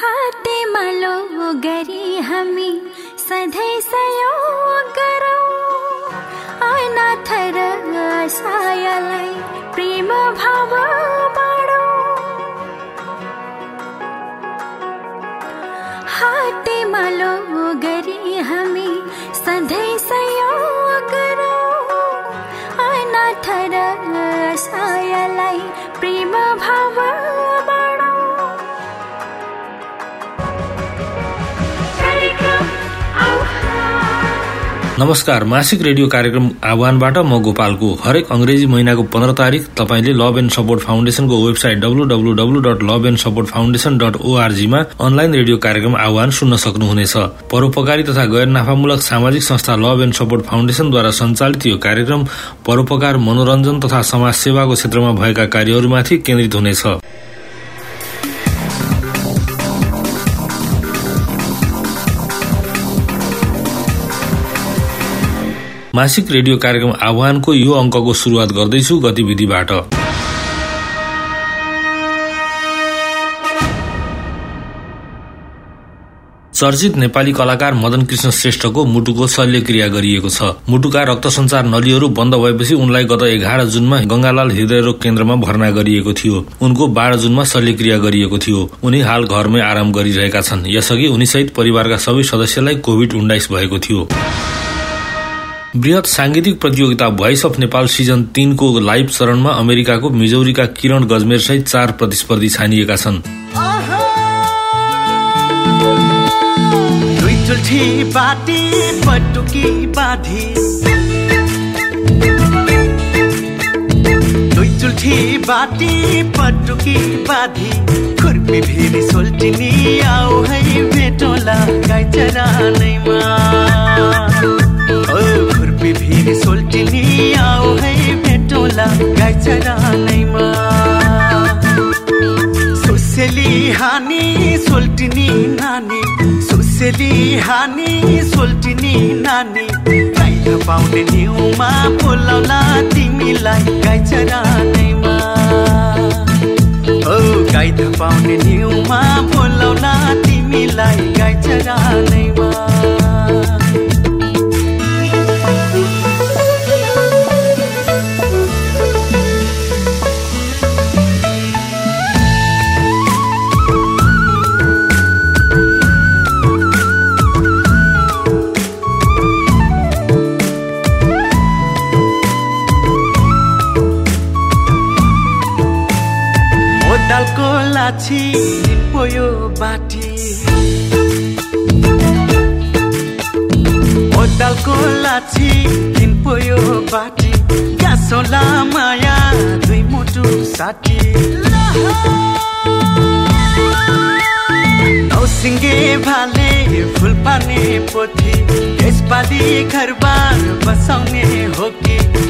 हाते मलो गरी हमी सधै सहयोग करो। अनाथर सायलाई प्रेम भावा नमस्कार मासिक रेडियो कार्यक्रम आह्वानबाट म गोपालको। हरेक अंग्रेजी महिनाको पन्ध्र तारिक तपाईँले love and support फाउन्डेशनको website W dot love and support foundation dot ओआरजीमा online radio कार्यक्रम आह्वान सुन्न सक्नुहुनेछ। परोपकारी तथा गैर नाफामूलक सामाजिक संस्था लभ एन्ड सपोर्ट फाउन्डेशनद्वारा सञ्चालित यो कार्यक्रम परोपकार मनोरञ्जन तथा समाज सेवाको क्षेत्रमा भएका कार्यहरूमाथि केन्द्रित हुनेछ। मासिक रेडियो कार्यक्रम आह्वानको यो अङ्कको शुरूआत गर्दैछु गतिविधिबाट। चर्चित नेपाली कलाकार मदन कृष्ण श्रेष्ठको मुटुको शल्यक्रिया गरिएको छ। मुटुका रक्त संचार नलीहरू बन्द भएपछि उनलाई गत एघार जुनमा गंगालाल हृदयरोग केन्द्रमा भर्ना गरिएको थियो। उनको बाह्र जुनमा शल्यक्रिया गरिएको थियो। उनी हाल घरमै आराम गरिरहेका छन्। यसअघि उनीसहित परिवारका सबै सदस्यलाई कोविड उन्नाइस भएको थियो। वृहत सांगीतिक प्रतियोगिता भोइस अफ नेपाल सिजन तीनको लाइभ चरणमा अमेरिकाको मिजौरीका किरण गजमेर सहित चार प्रतिस्पर्धी छानिएका छन्। सोल्टिनी आऊ है भेटोला गाई चरानैमा चरानैमा सुसेली नानी। सुसेली हानी नानी। पाउने न्युमा बोलाउला तिमीलाई गाई चरानैमा ओ पाउने न्युमा बोलाउला तिमीलाई गाई चरानैमा लाछी पोयो बाटी। ओदालको लाछी पोयो बाटी। ग्यासोला माया दुई मुटु साठी। नौसिङ्गे भाले फुल पार्ने पोथी। यसपालि घरबार बसाउने हो कि?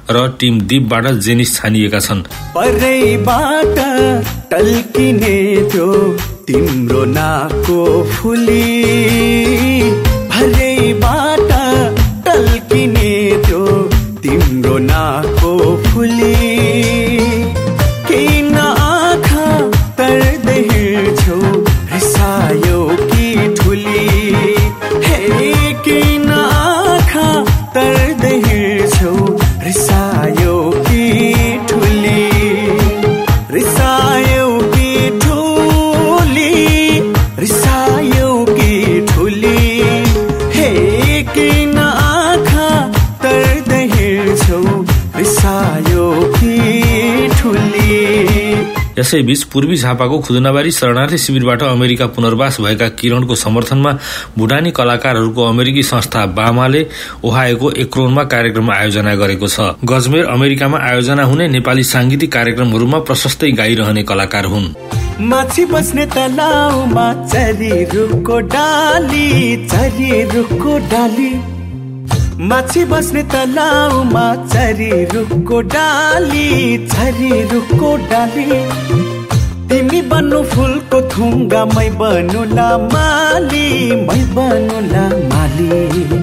र टिम दीपबाट जेनिस छानिएका छन्। परैबाट टल्किने त्यो तिम्रो नाकको फुली। भरैबाट टल्किने त्यो तिम्रो नाकको फुली। यसैबीच पूर्वी झापाको खुदनाबारी शरणार्थी शिविरबाट अमेरिका पुनर्वास भएका किरणको समर्थनमा भुटानी कलाकारहरूको अमेरिकी संस्था बामाले ओहाएको एक्रोनमा कार्यक्रम आयोजना गरेको छ। गजमेर अमेरिकामा आयोजना हुने नेपाली सांगीतिक कार्यक्रमहरूमा प्रशस्तै गाइरहने कलाकार हुन्। माछी बस्ने तलाउमा चरी रुखको डाली चरी रुखको डाली। माछी बस्ने तलाउमा चरी रुखको डाली चरी रुखको डाली। तिमी बन्नु फुलको थुङ्गा मै बनुला माली मै बनुला माली।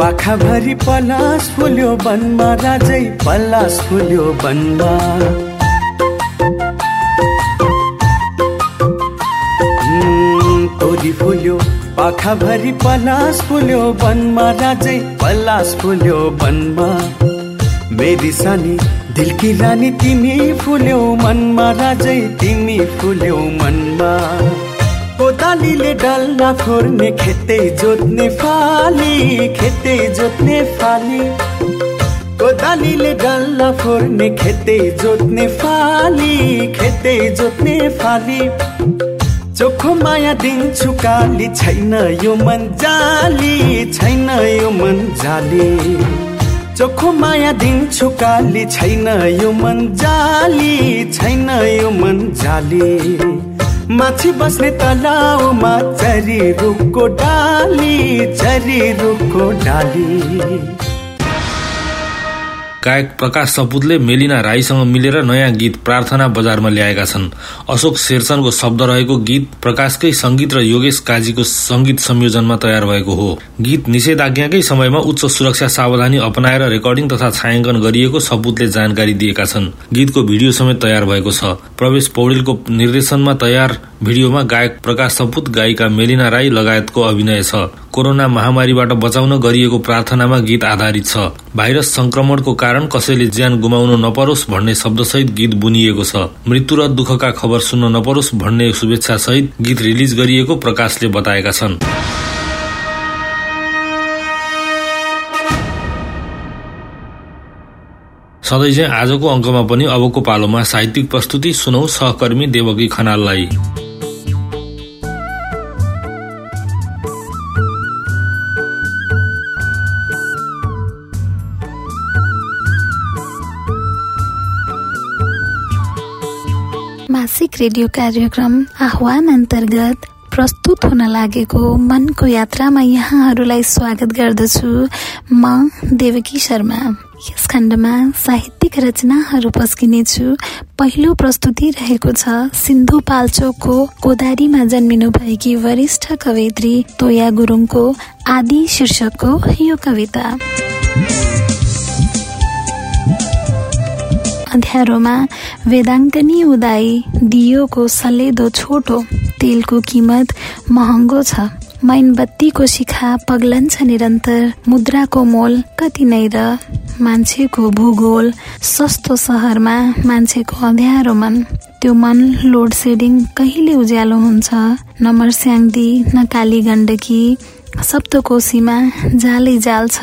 पाखाभरि पलास फुल्यो वनमा राजै पलास फुल्यो वनमा। तोरी फुल्यो पाखाभरि पलास फुल्यो वनमा राजै पलास फुल्यो वनमा। मेरी सानी दिलकी रानी तिमी फुल्यौ मनमा राजै तिमी फुल्यौ मनमा कोदालीले डल्ला फोर्ने खेतै जोत्ने फाली खेतै जोत्ने फाली। कोदालीले डल्ला फोर्ने खेतै जोत्ने फाली खेतै जोत्ने फाली। चोखो माया दिन्छु काली छैन यो मन जाली छैन यो मन जाली। चोखो माया दिन्छु काली छैन यो मन जाली छैन यो मन जाली। माछी बस्ने तलाउमा चरी रुखको डाली चरी रुखको डाली। गायक प्रकाश सपुतले मेलिना राईसँग मिलेर नयाँ गीत प्रार्थना बजारमा ल्याएका छन्। अशोक शेरचनको शब्द रहेको गीत प्रकाशकै संगीत र योगेश काजीको संगीत संयोजनमा तयार भएको हो। गीत निषेधाज्ञाकै समयमा उच्च सुरक्षा सावधानी अपनाएर रेकर्डिङ तथा छायाङ्कन गरिएको सपुतले जानकारी दिएका छन्। गीतको भिडियो समेत तयार भएको छ। प्रवेश पौडेलको निर्देशनमा तयार भिडियोमा गायक प्रकाश सपुत गायिका मेलिना राई लगायतको अभिनय छ। कोरोना महामारीबाट बचाउन गरिएको प्रार्थनामा गीत आधारित छ। भाइरस संक्रमणको कारण कसैले ज्यान गुमाउनु नपरोस् भन्ने शब्दसहित गीत बुनिएको छ। मृत्यु र दुःखका खबर सुन्न नपरोस् भन्ने शुभेच्छा सहित गीत रिलिज गरिएको प्रकाशले बताएका छन्। सधैँ आजको अङ्कमा पनि अबको पालोमा साहित्यिक प्रस्तुति सुनौ सहकर्मी देवकी खनाललाई। मासिक रेडियो कार्यक्रम आह्वान अन्तर्गत प्रस्तुत हुन लागेको मनको यात्रामा यहाँहरूलाई स्वागत गर्दछु। म देवकी शर्मा। यस खण्डमा साहित्यिक रचनाहरू पस्किनेछु। पहिलो प्रस्तुति रहेको छ सिन्धु पाल्चोकको कोदारीमा जन्मिनु भएकी वरिष्ठ कवयित्री तोया गुरुङको आदि शीर्षकको यो कविता। अँध्यारोमा वेदाङ्कनी उदाई दियोको सलेदो छोटो तेलको किमत महँगो छ। मैनबत्तीको शिखा पग्लन्छ निरन्तर मुद्राको मोल कति नै र मान्छेको भूगोल सस्तो सहरमा मान्छेको अँध्यारो मन त्यो मन लोड सेडिङ कहिले उज्यालो हुन्छ? न मर्स्याङ्दी न काली गण्डकी सप्तकोशीमा जालै जाल छ।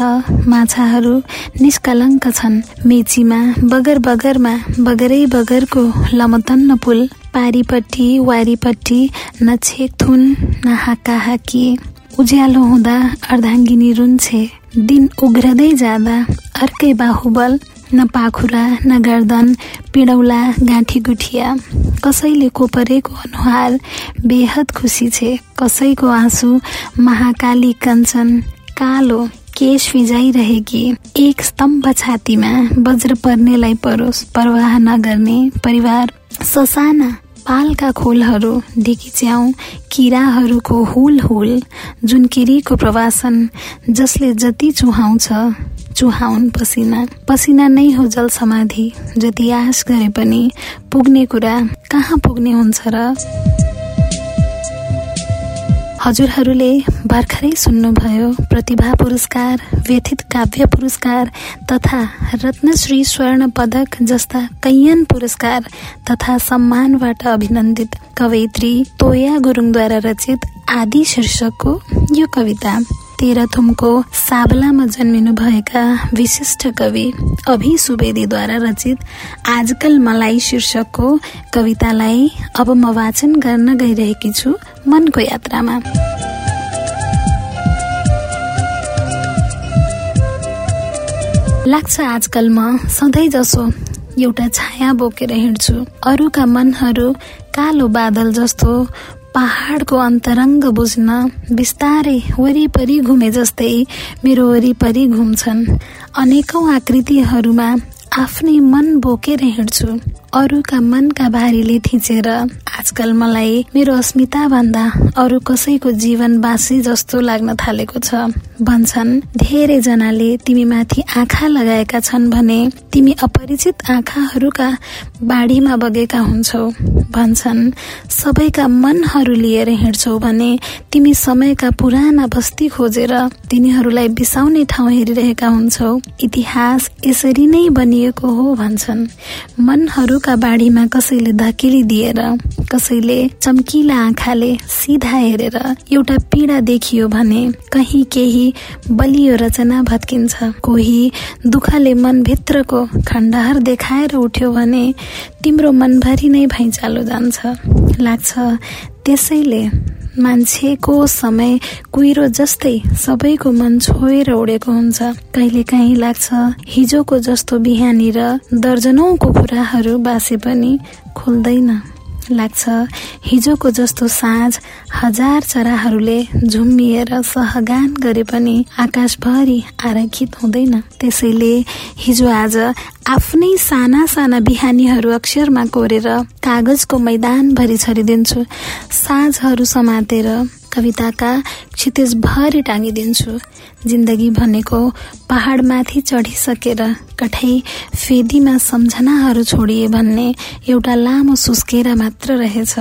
माछाहरू निष्कलङ्क छन्। मेचीमा बगर बगरमा बगरै बगरको लमतन्न पुल पारीपट्टि वारीपट्टि न छेकथुन न हाकाहाकी। उज्यालो हुँदा अर्धाङ्गिनी रुन्छे। दिन उग्रदै जाँदा अर्कै बाहुबल। न पाखुरा न गर्दन पिडौला गाँठी गुठिया कसैले कोपरेको अनुहार बेहद खुसी छे। कसैको आँसु महाकाली कञ्चन कालो केश फिजाइरहेकी एक स्तम्भ छातीमा वज्र पर्नेलाई परोस् परवाह नगर्ने परिवार। ससाना पालका खोलहरू ढिकिच्याउ किराहरूको हुल हुल जुनकिरीको प्रवासन जसले जति चुहाउँछ चुहाउन् पसिना। पसिना नै हो जल समाधि जति आश गरे पनि पुग्ने कुरा कहाँ पुग्ने हुन्छ र? हजुरहरूले भर्खरै सुन्नुभयो प्रतिभा पुरस्कार व्यथित काव्य पुरस्कार तथा रत्नश्री स्वर्ण पदक जस्ता कैयन पुरस्कार तथा सम्मानबाट अभिनन्दित कवयित्री तोया गुरुङद्वारा रचित आदि शीर्षकको यो कविता। तेह्रथुमको साबलामा जन्मिनु भएका विशिष्ट कवि अभि सुवेदीद्वारा रचित आजकल मलाई शीर्षकको कवितालाई अब म वाचन गर्न गइरहेकी छु मनको यात्रामा। लाग्छ आजकल म सधैँ जसो एउटा छाया बोकेर हिँड्छु। अरूका मनहरू कालो बादल जस्तो पहाडको अन्तरङ्ग बुझ्न बिस्तारै वरिपरि घुमे जस्तै मेरो वरिपरि घुम्छन्। अनेकौं आकृतिहरूमा आफ्नै मन बोकेर हिँड्छु। अरूका मनका भारीले थिचेर आजकल मलाई मेरो अस्मिता भन्दा अरू कसैको जीवन बासी जस्तो लाग्न थालेको छ। भन्छन् धेरै जनाले तिमी माथि आँखा लगाएका छन् भने तिमी अपरिचित आँखाहरूका बाढीमा बगेका हुन्छौ। भन्छन् सबैका मनहरू लिएर हिँड्छौ भने तिमी समयका पुराना बस्ती खोजेर तिनीहरूलाई बिसाउने ठाउँ हेरिरहेका हुन्छौ। इतिहास यसरी नै बनिएको हो भन्छन्। मनहरूका का बाढीमा कसैले धकेली दिएर कसैले चम्किला आँखाले सिधा हेरेर एउटा पीडा देखियो भने कहीँ केही बलियो रचना भत्किन्छ। कोही दुःखले मनभित्रको खण्डहर देखाएर उठ्यो भने तिम्रो मनभरि नै भैँचालो जान्छ। लाग्छ त्यसैले मान्छेको समय कुहिरो जस्तै सबैको मन छोएर उडेको हुन्छ। कहिले काहीँ लाग्छ हिजोको जस्तो बिहानी र दर्जनौको कुराहरू बासे पनि खुल्दैन। लाग्छ। हिजोको जस्तो साँझ हजार चराहरूले झुम्मिएर सहगान गरे पनि आकाशभरि आरक्षित हुँदैन। त्यसैले हिजो आज आफ्नै साना साना बिहानीहरू अक्षरमा कोरेर कागजको मैदानभरि छरिदिन्छु। साँझहरू समातेर कविताका क्षितिजभरि टाँगिदिन्छु। जिन्दगी भनेको पहाडमाथि चढिसकेर कठै फेदीमा सम्झनाहरू छोडिए भन्ने एउटा लामो सुस्केरा मात्र रहेछ।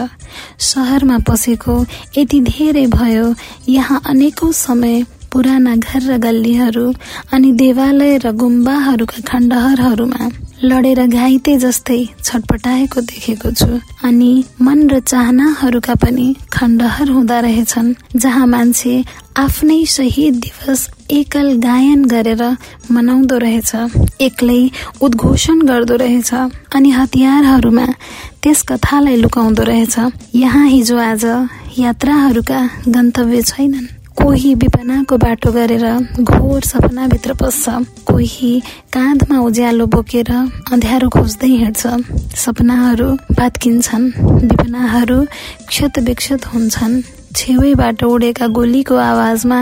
सहरमा पसेको यति धेरै भयो यहाँ अनेकौं समय पुराना घर र गल्लीहरू अनि देवालय र गुम्बाहरूका खण्डहरहरूमा लडेर घाइते जस्तै छटपटाएको देखेको छु। अनि मन र चाहनाहरूका पनि खण्डहर हुँदा रहेछन् जहाँ मान्छे आफ्नै शहीद दिवस एकल गायन गरेर मनाउँदो रहेछ एक्लै उद्घोषण गर्दो रहेछ अनि हतियारहरूमा त्यस कथालाई लुकाउँदो रहेछ। यहाँ हिजो आज यात्राहरूका गन्तव्य छैनन्। कोही विपनाको बाटो गरेर घोर सपनाभित्र पस्छ। कोही काँधमा उज्यालो बोकेर अँध्यारो खोज्दै हिँड्छ। सपनाहरू भात्किन्छन् विपनाहरू क्षत हुन्छन्। छेउैबाट उडेका गोलीको आवाजमा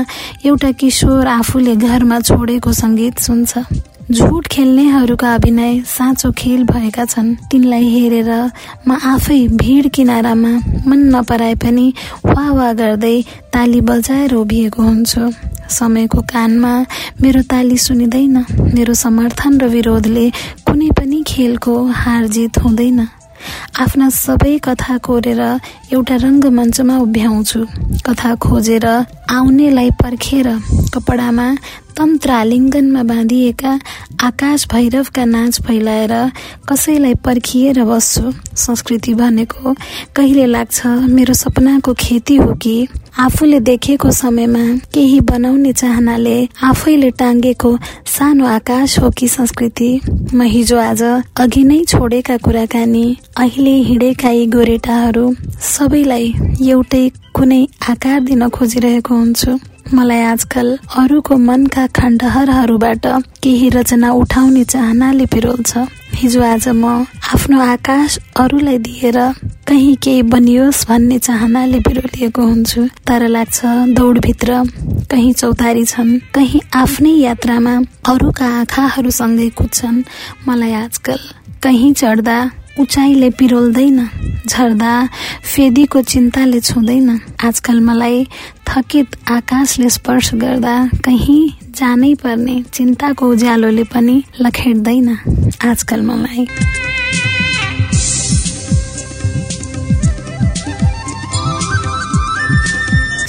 एउटा किशोर आफूले घरमा छोडेको सङ्गीत सुन्छ। झुट खेल्नेहरूका अभिनय साँचो खेल भएका छन्। तिनलाई हेरेर म आफै भिड किनारामा मन नपराए पनि वा वा गर्दै ताली बजाएर उभिएको हुन्छु। समयको कानमा मेरो ताली सुनिँदैन। मेरो समर्थन र विरोधले कुनै पनि खेलको हार जित हुँदैन। आफ्ना सबै कथा कोरेर एउटा रङ्गमञ्चमा उभ्याउँछु। कथा खोजेर आउनेलाई पर्खेर कपडामा तन्त्र आलिङ्गनमा बाँधिएका आकाश भैरवका नाच फैलाएर कसैलाई पर्खिएर बस्छु संस्कृति भनेको कहिले लाग्छ मेरो सपनाको खेती हो कि? आफूले देखेको समयमा केही बनाउने चाहनाले आफैले टाङ्गेको सानो आकाश हो कि संस्कृति? म हिजो आज अघि नै छोडेका कुराकानी अहिले हिँडेका यी गोरेटाहरू सबैलाई एउटै कुनै आकार दिन खोजिरहेको हुन्छु। मलाई आजकल अरूको मनका खण्डहरहरूबाट केही रचना उठाउने चाहनाले पिरोल्छ हिजो आज म आफ्नो आकाश अरूलाई दिएर कहीँ केही बनियोस् भन्ने चाहनाले बिरोलिएको हुन्छु। तर लाग्छ दौडभित्र कहीँ चौतारी छन् कहीँ आफ्नै यात्रामा अरूका आँखाहरूसँगै कुद्छन्। मलाई आजकल कहीँ चढ्दा उचाइले पिरोल्दैन झर्दा फेदीको चिन्ताले छुँदैन। आजकल मलाई थकित आकाशले स्पर्श गर्दा कहीँ जानै पर्ने चिन्ताको उज्यालोले पनि लखेड्दैन आजकल मलाई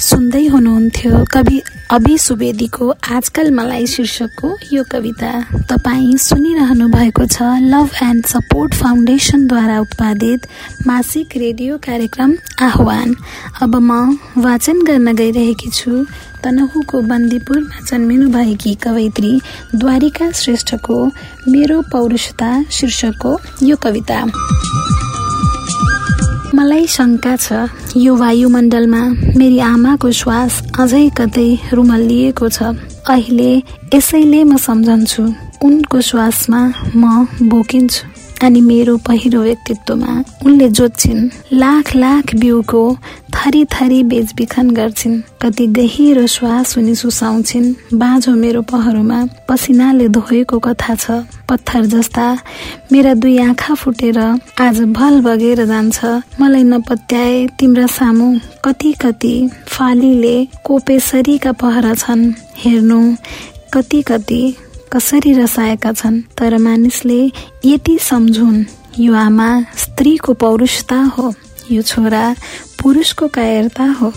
सुन्दै हुनुहुन्थ्यो कवि अभि सुवेदीको आजकल मलाई शीर्षकको यो कविता तपाईँ सुनिरहनु भएको छ। लभ एन्ड सपोर्ट फाउन्डेसनद्वारा उत्पादित मासिक रेडियो कार्यक्रम आह्वान। अब म वाचन गर्न गइरहेकी छु। तनहुको बन्दीपुरमा जन्मिनु भएकी कवयित्री द्वारिका श्रेष्ठको मेरो पौरुषता शीर्षकको यो कविता। मलाई शङ्का छ। यो वायुमण्डलमा मेरी आमाको श्वास अझै कतै रुमल्लिएको छ। अहिले यसैले म सम्झन्छु उनको श्वासमा म बोकिन्छु। अनि मेरो पहिरो व्यक्तित्वमा उनले जोत्छिन्। लाख लाख बिउको थरी थरी बेचबिखन गर्छिन्। कति गहिरो श्वास उनी सुसाउँछिन्। बाँझो मेरो पहरोमा पसिनाले धोएको कथा छ। पत्थर जस्ता मेरा दुई आँखा फुटेर आज भल बगेर जान्छ। मलाई नपत्याए तिम्रा सामु कति कति फालीले कोपेसरीका पहरा छन्। हेर्नु कति कति कसरी रसाएका छन् तर मानिसले यति सम्झुन् यो आमा स्त्रीको पौरुषता हो यो छोरा पुरुषको कायरता हो।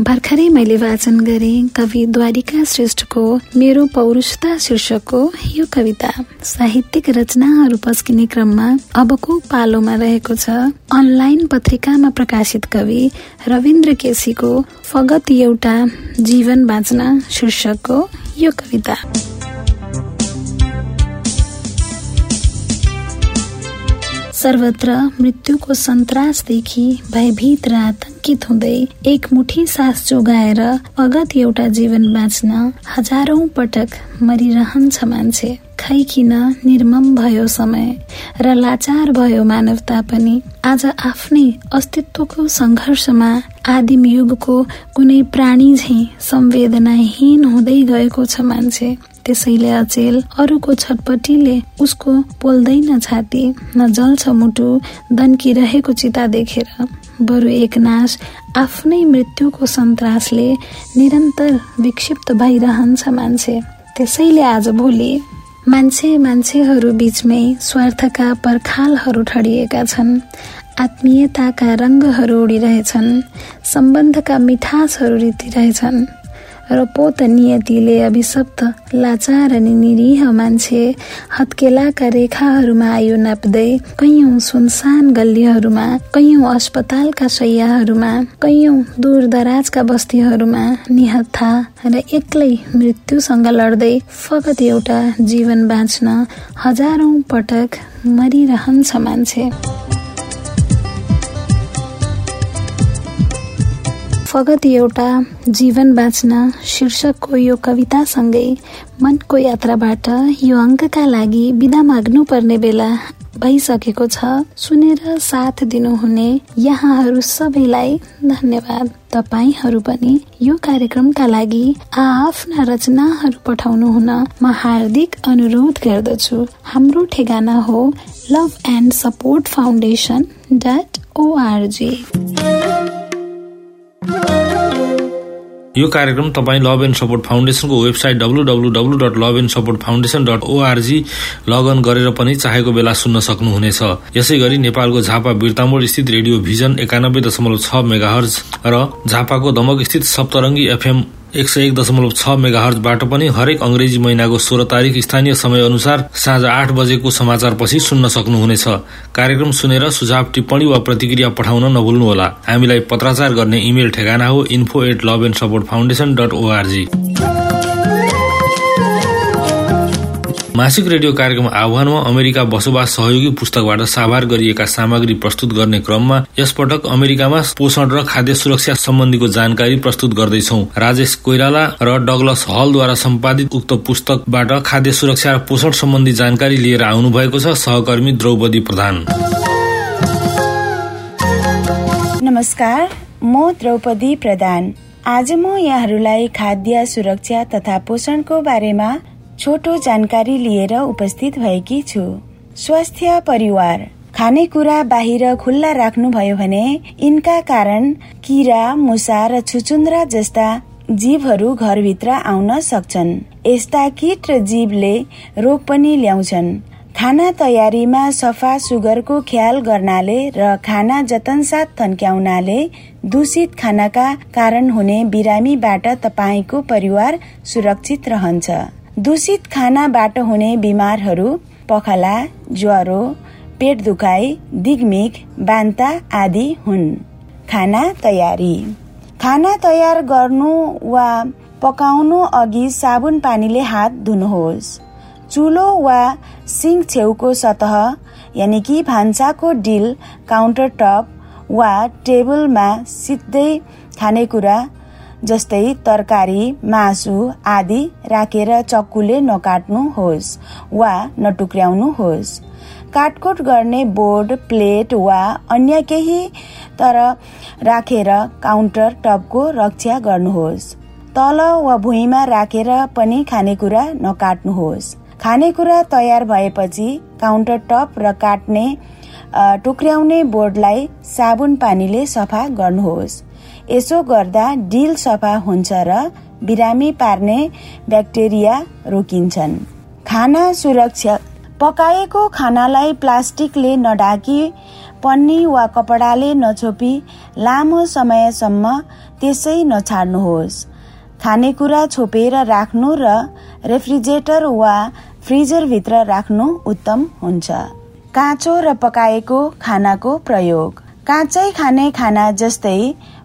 भर्खरै मैले वाचन गरे कवि द्वारिका श्रेष्ठको मेरो पौरुषता शीर्षकको यो कविता। साहित्यिक रचनाहरू पस्किने क्रममा अबको पालोमा रहेको छ। अनलाइन पत्रिकामा प्रकाशित कवि रविन्द्र केसीको फगत एउटा जीवन बाँच्न शीर्षकको यो कविता। सर्वत्र मृत्युको सन्तासदेखि भयभीत र आतंकित हुँदै एक मुठी सास जोगाएर अगत एउटा जीवन बाँच्न हजारौं पटक मरिरहन्छ मान्छे। खै किन निर्मम भयो समय र लाचार भयो मानवता पनि आज आफ्नै अस्तित्वको सङ्घर्षमा आदिम युगको कुनै प्राणी झै संवेदनाहीन हुँदै गएको छ मान्छे। त्यसैले अचेल अरूको छटपटीले उसको पोल्दैन छाती न जल्छ मुटु दन्किरहेको चिता देखेर बरु एक नाश आफ्नै मृत्युको सन्तासले निरन्तर विक्षिप्त भइरहन्छ मान्छे। त्यसैले आज भोलि मान्छे मान्छेहरू बीचमै स्वार्थका पर्खालहरू ठडिएका छन्। आत्मीयताका रङ्गहरू उडिरहेछन्। सम्बन्धका मिठासहरू रितिरहेछन्। र पोत नियतिले अभिशप्त लाचार अनि निरीह मान्छे हत्केलाका रेखाहरूमा आयु नाप्दै कैयौं सुनसान गल्लीहरूमा कैयौं अस्पतालका शैयाहरूमा कैयौं दूर दराजका बस्तीहरूमा निहत्था र एक्लै मृत्युसँग लड्दै फगत एउटा जीवन बाँच्न हजारौं पटक मरिरहन्छ मान्छे। फगत एउटा जीवन बाँच्न शीर्षकको यो कवितासँगै मनको यात्राबाट यो अङ्कका लागि बिदा माग्नु पर्ने बेला भइसकेको छ। सुनेर साथ दिनुहुने यहाँहरू सबैलाई धन्यवाद। तपाईँहरू पनि यो कार्यक्रमका लागि आफ्ना रचनाहरू पठाउनु हुन म हार्दिक अनुरोध गर्दछु। हाम्रो ठेगाना हो love and support foundation dot ORG यो कार्यक्रम तपाईँ love and support फाउन्डेसनको website W W W dot love and support foundation dot ORG log on गरेर पनि चाहेको बेला सुन्न सक्नुहुनेछ। यसै गरी नेपालको झापा बिर्तामोड स्थित रेडियो भिजन एकानब्बे दशमलव छ मेगाहर्ज र झापाको दमक स्थित सप्तरङ्गी एफएम एक सय एक दशमलव छ मेगाहर्जबाट पनि हरेक अंग्रेजी महिनाको सोह्र तारिक स्थानीय समय अनुसार साँझ आठ बजेको समाचार पछि सुन्न सक्नुहुनेछ। कार्यक्रम सुनेर सुझाव टिप्पणी वा प्रतिक्रिया पठाउन नभुल्नुहोला। हामीलाई पत्राचार गर्ने इमेल ठेगाना हो info at love and support foundation dot ORG मासिक रेडियो कार्यक्रम आह्वानमा अमेरिका बसोबास सहयोगी पुस्तकबाट साभार गरिएका सामग्री प्रस्तुत गर्ने क्रममा यसपटक अमेरिकामा पोषण र खाद्य सुरक्षा सम्बन्धीको जानकारी प्रस्तुत गर्दैछौ। राजेश कोइराला र डगलस हलद्वारा सम्पादित उक्त पुस्तकबाट खाद्य सुरक्षा र पोषण सम्बन्धी जानकारी लिएर आउनु भएको छ सहकर्मी द्रौपदी प्रधान। नमस्कार म द्रौपदी प्रधान। आज म यहाँहरूलाई खाद्य सुरक्षा तथा पोषणको बारेमा छोटो जानकारी लिएर उपस्थित भएकी छु। स्वास्थ्य परिवार खानेकुरा बाहिर खुल्ला राख्नुभयो भने यिनका कारण किरा मुसा र छुचुन्द्रा जस्ता जीवहरू घरभित्र आउन सक्छन्। यस्ता किट र जीवले रोग पनि ल्याउँछन्। खाना तयारीमा सफा सुगरको ख्याल गर्नाले र खाना जतनसाथ थन्क्याउनाले दूषित खानाका कारण हुने बिरामीबाट तपाईँको परिवार सुरक्षित रहन्छ। दूषित खानाबाट हुने बिमारहरू पखला ज्वरो पेट दुखाइ दिगमिग बान्ता आदि हुन्। खाना तयारी। खाना तयार गर्नु वा पकाउनु अघि साबुन पानीले हात धुनुहोस्। चुलो वा सिङ्क छेउको सतह यानि कि भान्साको डिल काउन्टर टप वा टेबलमा सिधै खानेकुरा जस्तै तरकारी मासु आदि राखेर चक्कुले नकाट्नुहोस् वा नटुक्र्याउनुहोस् काटकुट गर्ने बोर्ड प्लेट वा अन्य केही तर राखेर काउन्टर टपको रक्षा गर्नुहोस्। तल वा भुइँमा राखेर पनि खानेकुरा नकाट्नुहोस् खानेकुरा तयार भएपछि काउन्टर टप र काट्ने टुक्र्याउने बोर्डलाई साबुन पानीले सफा गर्नुहोस्। यसो गर्दा डिल सफा हुन्छ र बिरामी पार्ने ब्याक्टेरिया रोकिन्छन्। खाना सुरक्षा पकाएको खानालाई प्लास्टिकले नढाकी पन्नी वा कपडाले नछोपी लामो समयसम्म त्यसै नछाड्नुहोस्। खानेकुरा छोपेर राख्नु र रेफ्रिजरेटर वा फ्रिजरभित्र राख्नु उत्तम हुन्छ। काँचो र पकाएको खानाको प्रयोग। काँचै खाने खाना जस्तै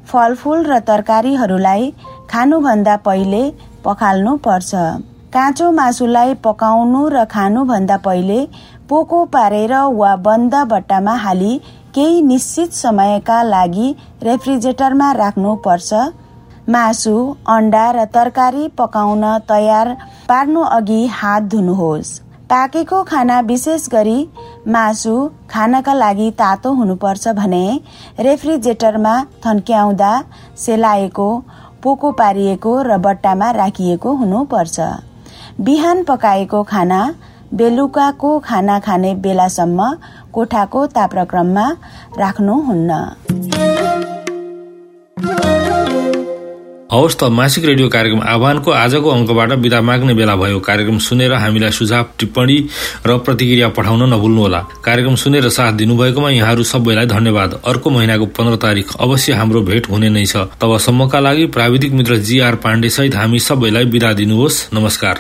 फलफुल र तरकारीहरूलाई खानुभन्दा पहिले पखाल्नु पर्छ काँचो मासुलाई पकाउनु र खानुभन्दा पहिले पोको पारेर वा बन्द बट्टामा हाली केही निश्चित समयका लागि रेफ्रिजरेटरमा राख्नु पर्छ मासु अन्डा र तरकारी पकाउन तयार पार्नु अघि हात धुनुहोस्। पाकेको खाना विशेष गरी मासु खानका लागि तातो हुनुपर्छ भने रेफ्रिजरेटरमा थन्क्याउँदा सेलाएको पोको पारिएको र बट्टामा राखिएको हुनुपर्छ। बिहान पकाएको खाना बेलुकाको खाना खाने बेलासम्म कोठाको ताप्रक्रममा राख्नुहुन्न। हवस् त मासिक रेडियो कार्यक्रम आह्वानको आजको अङ्कबाट विदा माग्ने बेला भयो। कार्यक्रम सुनेर हामीलाई सुझाव टिप्पणी र प्रतिक्रिया पठाउन नभुल्नुहोला। कार्यक्रम सुनेर साथ दिनुभएकोमा यहाँहरू सबैलाई धन्यवाद। अर्को महिनाको पन्ध्र तारिक अवश्य हाम्रो भेट हुने नै छ। तबसम्मका लागि प्राविधिक मित्र जीआर पाण्डे सहित हामी सबैलाई विदा दिनुहोस्। नमस्कार।